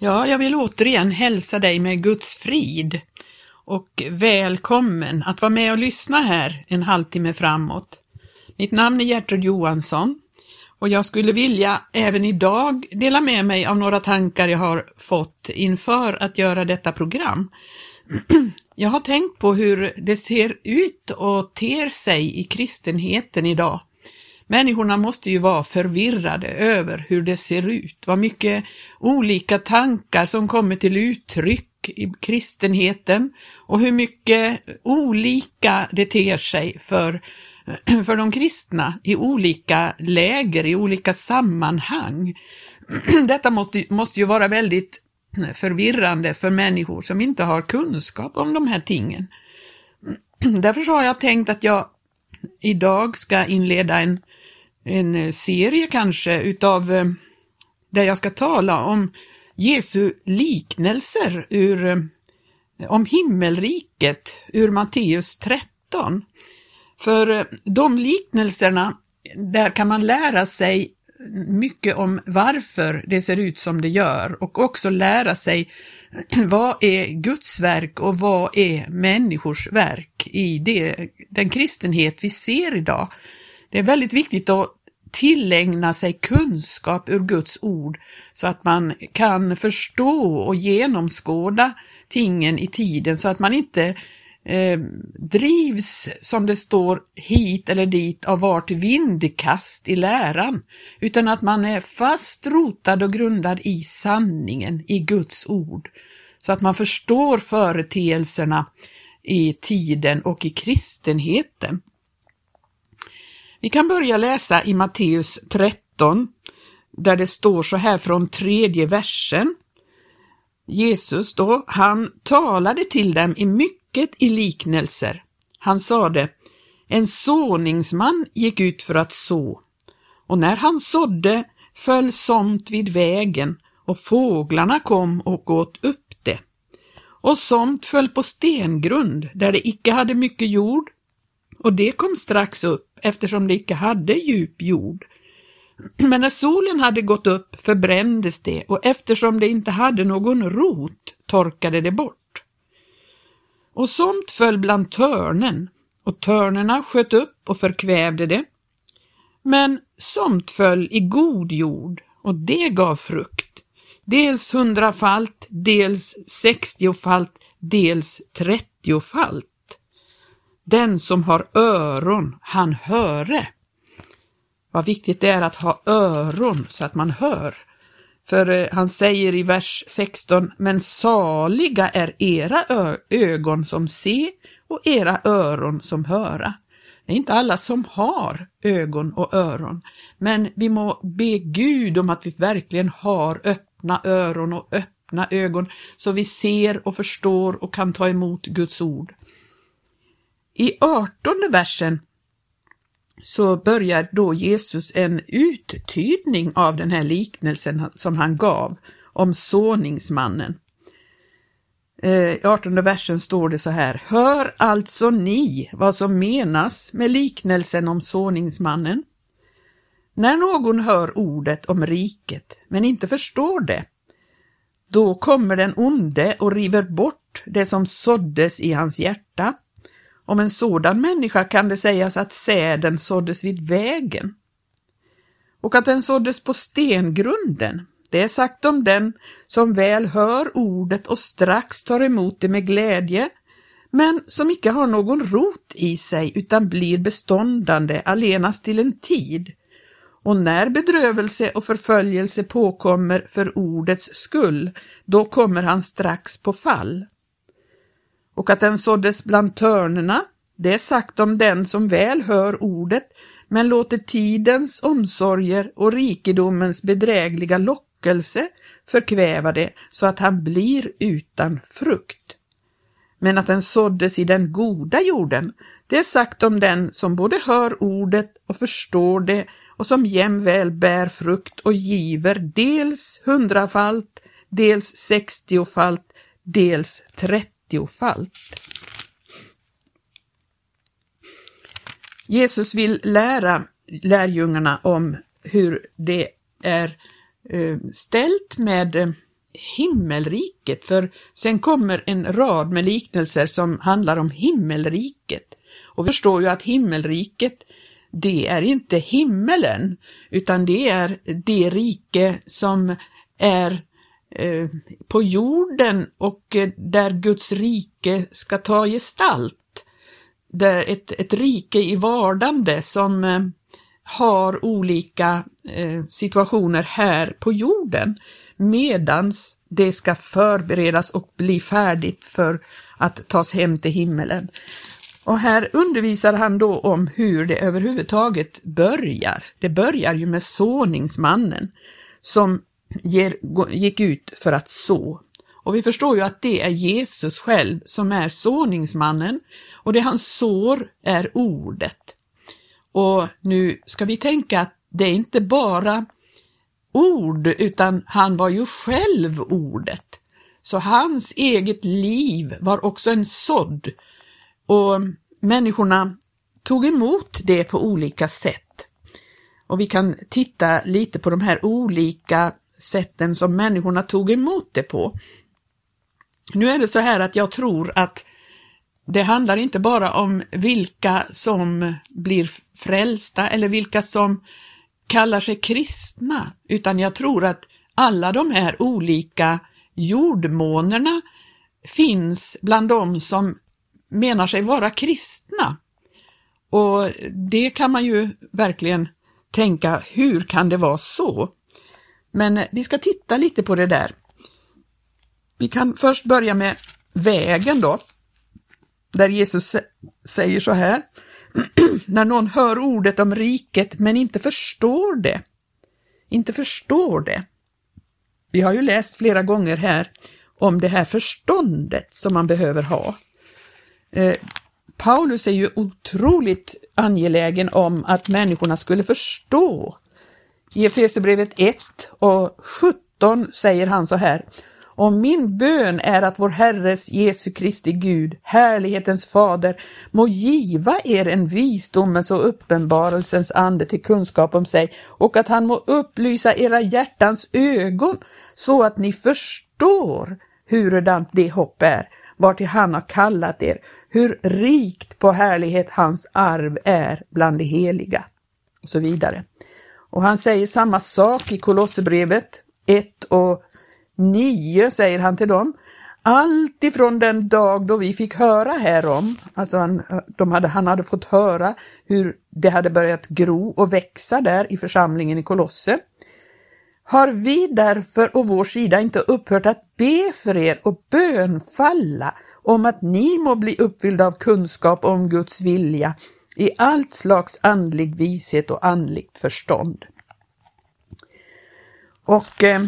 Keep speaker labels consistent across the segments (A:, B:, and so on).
A: Ja, jag vill återigen hälsa dig med Guds frid och välkommen att vara med och lyssna här en halvtimme framåt. Mitt namn är Gertrud Johansson och jag skulle vilja även idag dela med mig av några tankar jag har fått inför att göra detta program. Jag har tänkt på hur det ser ut och ter sig i kristenheten idag. Människorna måste ju vara förvirrade över hur det ser ut, vad mycket olika tankar som kommer till uttryck i kristenheten och hur mycket olika det ter sig för, för de kristna i olika läger, i olika sammanhang. Detta måste, måste ju vara väldigt förvirrande för människor som inte har kunskap om de här tingen. Därför har jag tänkt att jag idag ska inleda en en eh, serie kanske utav eh, där jag ska tala om Jesu liknelser ur, eh, om himmelriket ur Matteus 13. För de liknelserna, där kan man lära sig mycket om varför det ser ut som det gör och också lära sig vad är Guds verk och vad är människors verk i det, den kristenhet vi ser idag. Det är väldigt viktigt att tillägna sig kunskap ur Guds ord så att man kan förstå och genomskåda tingen i tiden så att man inte eh, drivs, som det står, hit eller dit av vart vindkast i läran, utan att man är fast rotad och grundad i sanningen, i Guds ord, så att man förstår företeelserna i tiden och i kristenheten. Vi kan börja läsa i Matteus 13, där det står så här från tredje versen. Jesus då, han talade till dem i mycket i liknelser. Han sade, en såningsman gick ut för att så, och när han sådde föll somt vid vägen och fåglarna kom och åt upp det. Och somt föll på stengrund där det icke hade mycket jord, och det kom strax upp eftersom det icke hade djup jord. Men när solen hade gått upp förbrändes det och eftersom det inte hade någon rot torkade det bort. Och somt föll bland törnen och törnerna sköt upp och förkvävde det. Men somt föll i god jord och det gav frukt, dels hundrafalt, dels sextiofalt, dels trettiofalt. Den som har öron, han höre. Vad viktigt det är att ha öron så att man hör. För eh, han säger i vers 16, men saliga är era ögon som se och era öron som höra. Det är inte alla som har ögon och öron, men vi må be Gud om att vi verkligen har öppna öron och öppna ögon så vi ser och förstår och kan ta emot Guds ord. I artonde versen så börjar då Jesus en uttydning av den här liknelsen som han gav om såningsmannen. Eh, I artonde versen står det så här, Hör alltså ni vad som menas med liknelsen om såningsmannen? När någon hör ordet om riket men inte förstår det, då kommer den onde och river bort det som såddes i hans hjärta om en sådan människa kan det sägas att säden såddes vid vägen och att den såddes på stengrunden. Det är sagt om den som väl hör ordet och strax tar emot det med glädje, men som icke har någon rot i sig utan blir beståndande allenast till en tid. Och när bedrövelse och förföljelse påkommer för ordets skull, då kommer han strax på fall och att den såddes bland törnerna, det är sagt om den som väl hör ordet, men låter tidens omsorger och rikedomens bedrägliga lockelse förkväva det så att han blir utan frukt. Men att den såddes i den goda jorden, det är sagt om den som både hör ordet och förstår det och som jämväl bär frukt och giver dels hundrafalt, dels sextiofalt, dels trettio trettiofalt. Jesus vill lära lärjungarna om hur det är eh, ställt med eh, himmelriket, för sen kommer en rad med liknelser som handlar om himmelriket. Och vi förstår ju att himmelriket, det är inte himmelen, utan det är det rike som är eh, på jorden och eh, där Guds rike ska ta gestalt. Där ett, ett rike i vardande som eh, har olika eh, situationer här på jorden medans det ska förberedas och bli färdigt för att tas hem till himmelen. Och här undervisar han då om hur det överhuvudtaget börjar. Det börjar ju med såningsmannen som ger, gick ut för att så. Och vi förstår ju att det är Jesus själv som är såningsmannen och det han sår är ordet. Och nu ska vi tänka att det är inte bara ord, utan han var ju själv ordet. Så hans eget liv var också en sådd och människorna tog emot det på olika sätt. Och vi kan titta lite på de här olika sätten som människorna tog emot det på. Nu är det så här att jag tror att det handlar inte bara om vilka som blir frälsta eller vilka som kallar sig kristna, utan jag tror att alla de här olika jordmånerna finns bland de som menar sig vara kristna. Och det kan man ju verkligen tänka, hur kan det vara så? Men eh, vi ska titta lite på det där. Vi kan först börja med vägen då, där Jesus säger så här. När någon hör ordet om riket men inte förstår det, inte förstår det. Vi har ju läst flera gånger här om det här förståndet som man behöver ha. Eh, Paulus är ju otroligt angelägen om att människorna skulle förstå. I Efesierbrevet 1 och 17 säger han så här. Och min bön är att vår Herres Jesu Kristi Gud, härlighetens fader, må giva er en visdomens och uppenbarelsens ande till kunskap om sig och att han må upplysa era hjärtans ögon så att ni förstår hurudant det hopp är, vartill han har kallat er, hur rikt på härlighet hans arv är bland de heliga. Och så vidare. Och han säger samma sak i Kolosserbrevet 1 och 9 säger han till dem. Allt ifrån den dag då vi fick höra härom, alltså han, de hade, han hade fått höra hur det hade börjat gro och växa där i församlingen i Kolosse, har vi därför och vår sida inte upphört att be för er och bönfalla om att ni må bli uppfyllda av kunskap om Guds vilja i allt slags andlig vishet och andligt förstånd. Och eh,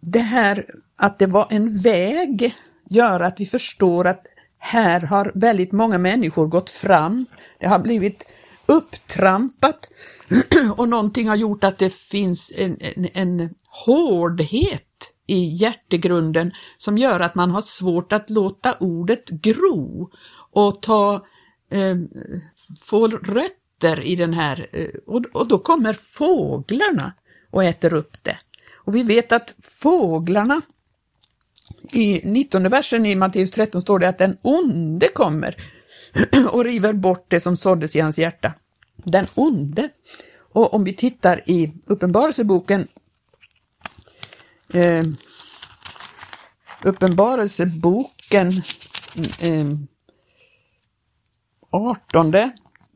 A: det här att det var en väg gör att vi förstår att här har väldigt många människor gått fram. Det har blivit upptrampat och någonting har gjort att det finns en, en, en hårdhet i hjärtegrunden som gör att man har svårt att låta ordet gro och ta, eh, få rötter i den här, eh, och, och då kommer fåglarna och äter upp det. Och vi vet att fåglarna, i 19 versen i Matteus 13 står det att den onde kommer och river bort det som såddes i hans hjärta. Den onde. Och om vi tittar i Uppenbarelseboken eh, Uppenbarelseboken eh, 18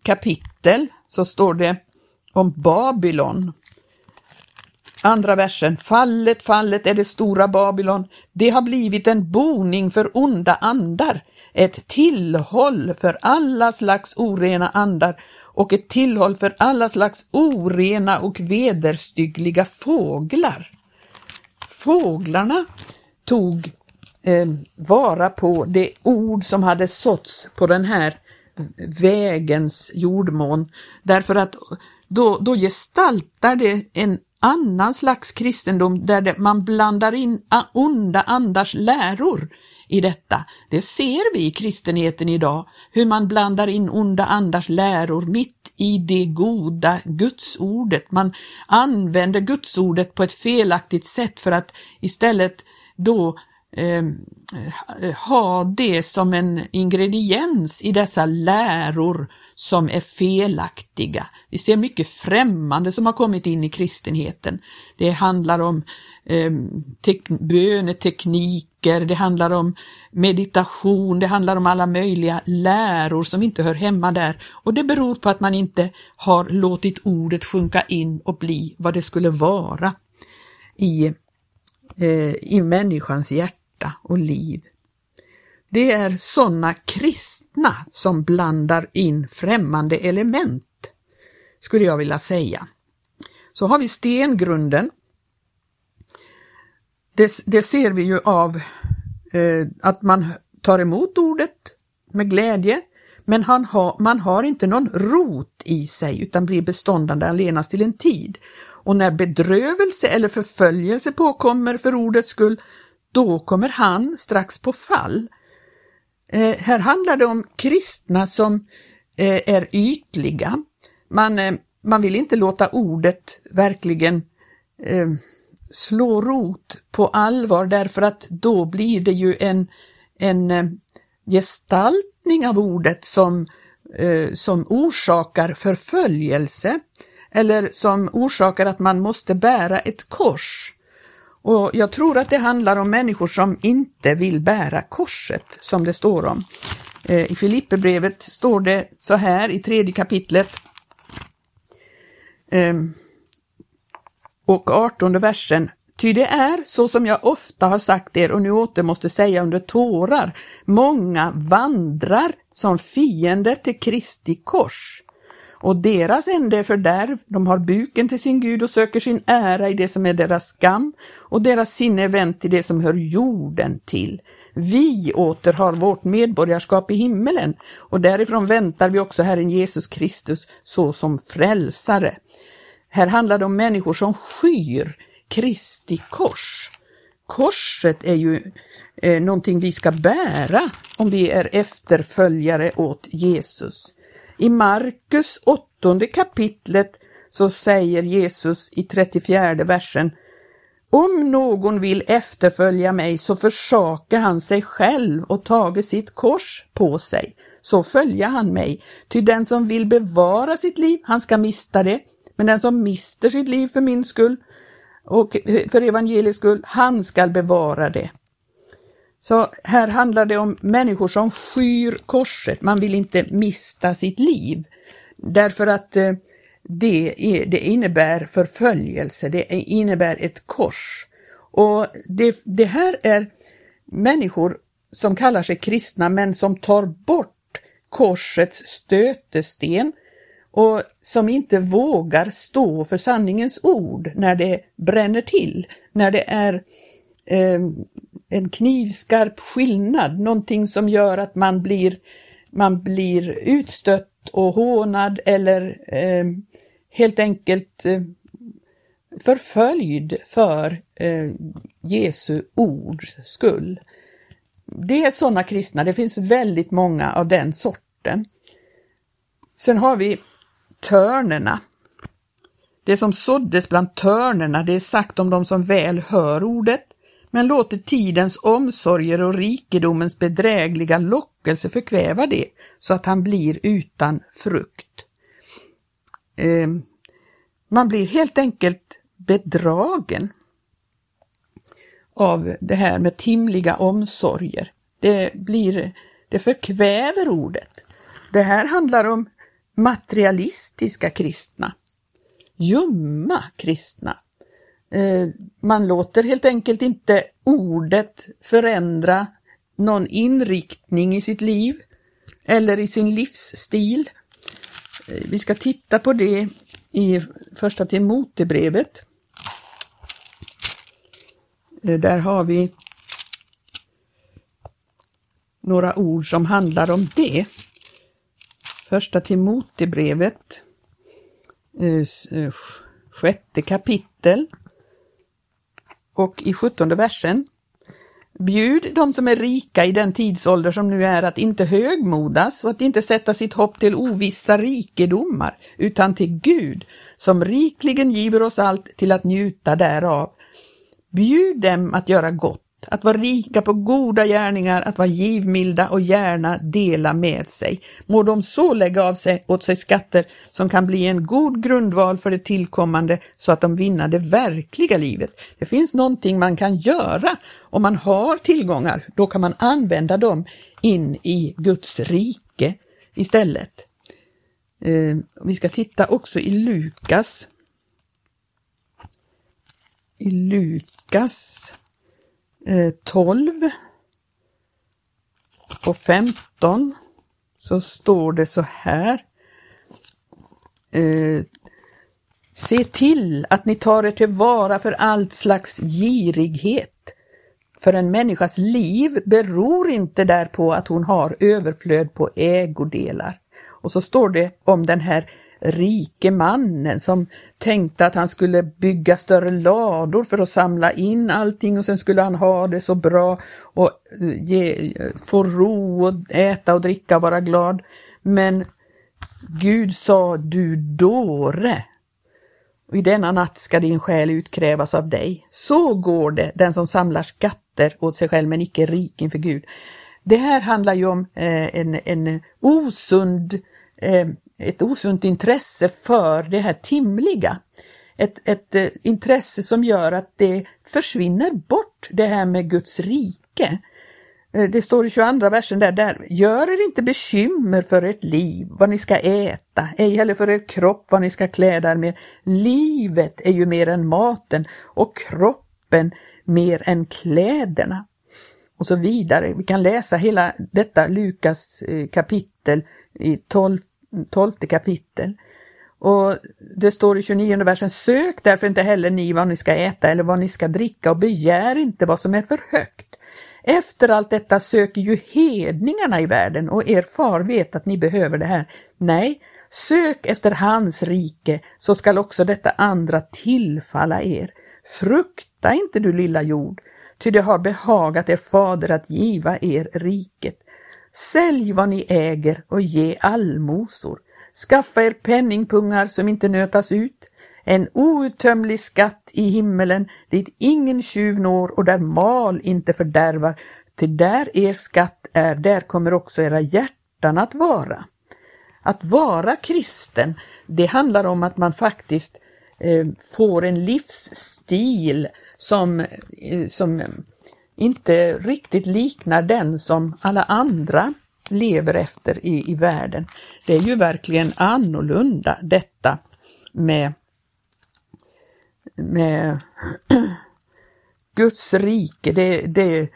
A: kapitel så står det om Babylon. Andra versen, fallet, fallet är det stora Babylon. Det har blivit en boning för onda andar, ett tillhåll för alla slags orena andar och ett tillhåll för alla slags orena och vederstyggliga fåglar. Fåglarna tog eh, vara på det ord som hade såtts på den här vägens jordmån, därför att då, då gestaltar det en annan slags kristendom där man blandar in onda andars läror i detta. Det ser vi i kristenheten idag, hur man blandar in onda andars läror mitt i det goda gudsordet. Man använder gudsordet på ett felaktigt sätt för att istället då eh, ha det som en ingrediens i dessa läror som är felaktiga. Vi ser mycket främmande som har kommit in i kristenheten. Det handlar om eh, bönetekniker, det handlar om meditation, det handlar om alla möjliga läror som inte hör hemma där och det beror på att man inte har låtit ordet sjunka in och bli vad det skulle vara i, eh, i människans hjärta och liv. Det är sådana kristna som blandar in främmande element, skulle jag vilja säga. Så har vi stengrunden. Det, det ser vi ju av eh, att man tar emot ordet med glädje, men han ha, man har inte någon rot i sig utan blir beståndande allenast till en tid. Och när bedrövelse eller förföljelse påkommer för ordets skull, då kommer han strax på fall Eh, här handlar det om kristna som eh, är ytliga. Man, eh, man vill inte låta ordet verkligen eh, slå rot på allvar därför att då blir det ju en, en eh, gestaltning av ordet som, eh, som orsakar förföljelse eller som orsakar att man måste bära ett kors. Och jag tror att det handlar om människor som inte vill bära korset, som det står om. Eh, I Filipperbrevet står det så här i tredje kapitlet ehm, och artonde versen. Ty det är så som jag ofta har sagt er och nu åter måste säga under tårar. Många vandrar som fiender till Kristi kors och deras ände är fördärv, de har buken till sin Gud och söker sin ära i det som är deras skam och deras sinne är vänt till det som hör jorden till. Vi åter har vårt medborgarskap i himmelen och därifrån väntar vi också Herren Jesus Kristus så som frälsare. Här handlar det om människor som skyr Kristi kors. Korset är ju eh, någonting vi ska bära om vi är efterföljare åt Jesus. I Markus åttonde kapitlet så säger Jesus i 34 versen Om någon vill efterfölja mig så försakar han sig själv och tager sitt kors på sig, så följer han mig. Ty den som vill bevara sitt liv, han ska mista det, men den som mister sitt liv för min skull och för evangeliets skull, han skall bevara det. Så här handlar det om människor som skyr korset, man vill inte mista sitt liv. Därför att eh, det, är, det innebär förföljelse, det innebär ett kors. Och det, det här är människor som kallar sig kristna men som tar bort korsets stötesten och som inte vågar stå för sanningens ord när det bränner till, när det är eh, en knivskarp skillnad, någonting som gör att man blir, man blir utstött och hånad eller eh, helt enkelt eh, förföljd för eh, Jesu ords skull. Det är sådana kristna, det finns väldigt många av den sorten. Sen har vi törnerna. Det som såddes bland törnerna, det är sagt om de som väl hör ordet, men låter tidens omsorger och rikedomens bedrägliga lockelse förkväva det, så att han blir utan frukt. Eh, man blir helt enkelt bedragen av det här med timliga omsorger. Det, blir, det förkväver ordet. Det här handlar om materialistiska kristna, ljumma kristna, Eh, man låter helt enkelt inte ordet förändra någon inriktning i sitt liv eller i sin livsstil. Eh, vi ska titta på det i första Timotebrevet. Eh, där har vi några ord som handlar om det. Första Timotebrevet sjätte kapitel och i sjuttonde versen. Bjud de som är rika i den tidsålder som nu är att inte högmodas och att inte sätta sitt hopp till ovissa rikedomar, utan till Gud, som rikligen giver oss allt till att njuta därav. Bjud dem att göra gott att vara rika på goda gärningar, att vara givmilda och gärna dela med sig. Må de så lägga av sig åt sig skatter som kan bli en god grundval för det tillkommande så att de vinner det verkliga livet. Det finns någonting man kan göra om man har tillgångar, då kan man använda dem in i Guds rike istället. Eh, vi ska titta också i Lukas. I Lukas Eh, 12 och 15 så står det så här. Eh, Se till att ni tar er tillvara för allt slags girighet. För en människas liv beror inte därpå att hon har överflöd på ägodelar. Och så står det om den här rike mannen som tänkte att han skulle bygga större lador för att samla in allting och sen skulle han ha det så bra och eh, ge, eh, få ro och äta och dricka och vara glad. Men Gud sa, du dåre, och i denna natt ska din själ utkrävas av dig. Så går det den som samlar skatter åt sig själv men icke rik inför Gud. Det här handlar ju om eh, en, en osund eh, ett osunt intresse för det här timliga. Ett, ett eh, intresse som gör att det försvinner bort, det här med Guds rike. Eh, det står i 22 versen där, där, gör er inte bekymmer för ert liv, vad ni ska äta, ej heller för er kropp, vad ni ska kläda er med. Livet är ju mer än maten och kroppen mer än kläderna. Och så vidare. Vi kan läsa hela detta Lukas eh, kapitel i 12 tolfte kapitel. Och det står i 29 versen, sök därför inte heller ni vad ni ska äta eller vad ni ska dricka och begär inte vad som är för högt. Efter allt detta söker ju hedningarna i världen och er far vet att ni behöver det här. Nej, sök efter hans rike så skall också detta andra tillfalla er. Frukta inte du lilla jord, ty det har behagat er fader att giva er riket. Sälj vad ni äger och ge allmosor. Skaffa er penningpungar som inte nötas ut, en outtömlig skatt i himmelen dit ingen tjuv når och där mal inte fördärvar, till där er skatt är, där kommer också era hjärtan att vara. Att vara kristen, det handlar om att man faktiskt eh, får en livsstil som, eh, som inte riktigt liknar den som alla andra lever efter i, i världen. Det är ju verkligen annorlunda detta med, med Guds rike. Det, det,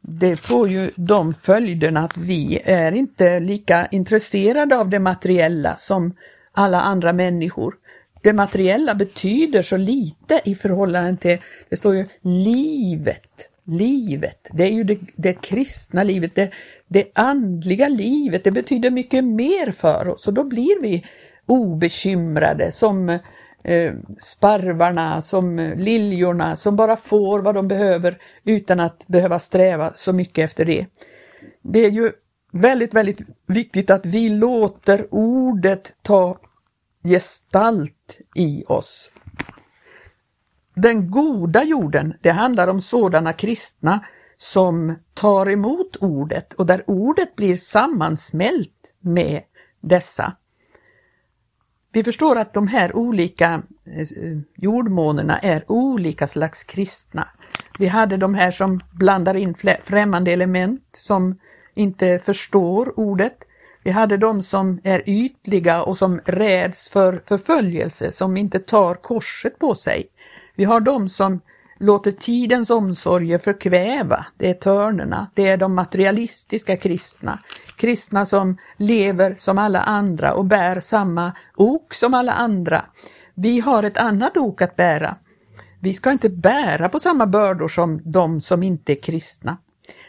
A: det får ju de följderna att vi är inte lika intresserade av det materiella som alla andra människor. Det materiella betyder så lite i förhållande till, det står ju livet, livet, det är ju det, det kristna livet, det, det andliga livet, det betyder mycket mer för oss och då blir vi obekymrade som eh, sparvarna, som liljorna som bara får vad de behöver utan att behöva sträva så mycket efter det. Det är ju väldigt, väldigt viktigt att vi låter ordet ta gestalt i oss. Den goda jorden, det handlar om sådana kristna som tar emot ordet och där ordet blir sammansmält med dessa. Vi förstår att de här olika eh, jordmånerna är olika slags kristna. Vi hade de här som blandar in främmande element som inte förstår ordet. Vi hade de som är ytliga och som räds för förföljelse, som inte tar korset på sig. Vi har de som låter tidens omsorger förkväva, det är törnerna, det är de materialistiska kristna. Kristna som lever som alla andra och bär samma ok som alla andra. Vi har ett annat ok att bära. Vi ska inte bära på samma bördor som de som inte är kristna.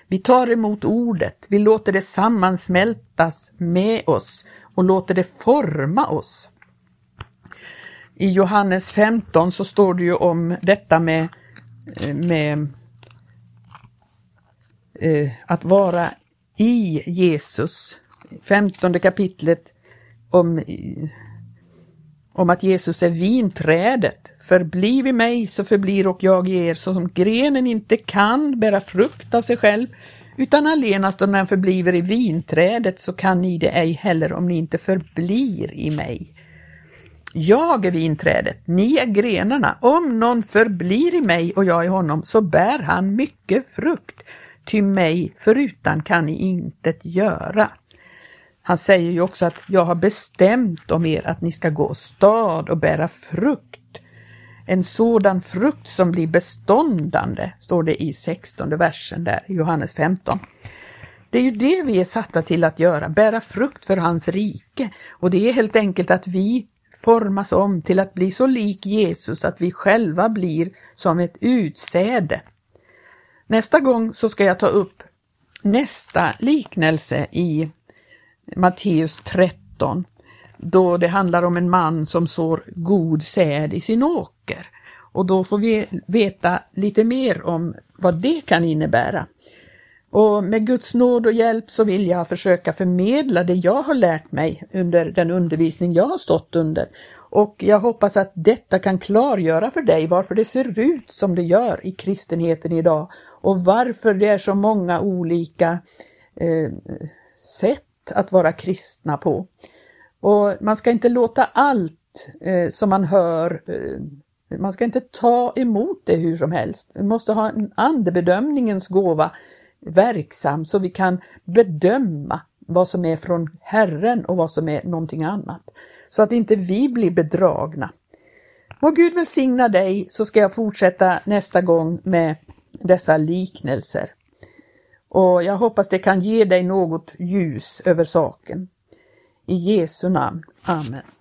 A: Vi tar emot ordet, vi låter det sammansmältas med oss och låter det forma oss. I Johannes 15 så står det ju om detta med, eh, med eh, att vara i Jesus. 15 kapitlet om, om att Jesus är vinträdet. Förbliv i mig så förblir och jag i er, så som grenen inte kan bära frukt av sig själv, utan allenast om den förbliver i vinträdet så kan ni det ej heller om ni inte förblir i mig. Jag är vinträdet, ni är grenarna. Om någon förblir i mig och jag i honom så bär han mycket frukt, ty mig förutan kan ni intet göra. Han säger ju också att jag har bestämt om er att ni ska gå stad och bära frukt. En sådan frukt som blir beståndande, står det i 16 versen där, Johannes 15. Det är ju det vi är satta till att göra, bära frukt för hans rike. Och det är helt enkelt att vi formas om till att bli så lik Jesus att vi själva blir som ett utsäde. Nästa gång så ska jag ta upp nästa liknelse i Matteus 13 då det handlar om en man som sår god säd i sin åker. Och då får vi veta lite mer om vad det kan innebära. Och med Guds nåd och hjälp så vill jag försöka förmedla det jag har lärt mig under den undervisning jag har stått under. Och jag hoppas att detta kan klargöra för dig varför det ser ut som det gör i kristenheten idag och varför det är så många olika eh, sätt att vara kristna på. Och man ska inte låta allt eh, som man hör, eh, man ska inte ta emot det hur som helst. Vi måste ha en andebedömningens gåva verksam så vi kan bedöma vad som är från Herren och vad som är någonting annat. Så att inte vi blir bedragna. Må Gud välsigna dig så ska jag fortsätta nästa gång med dessa liknelser. Och jag hoppas det kan ge dig något ljus över saken. I Jesu namn. Amen.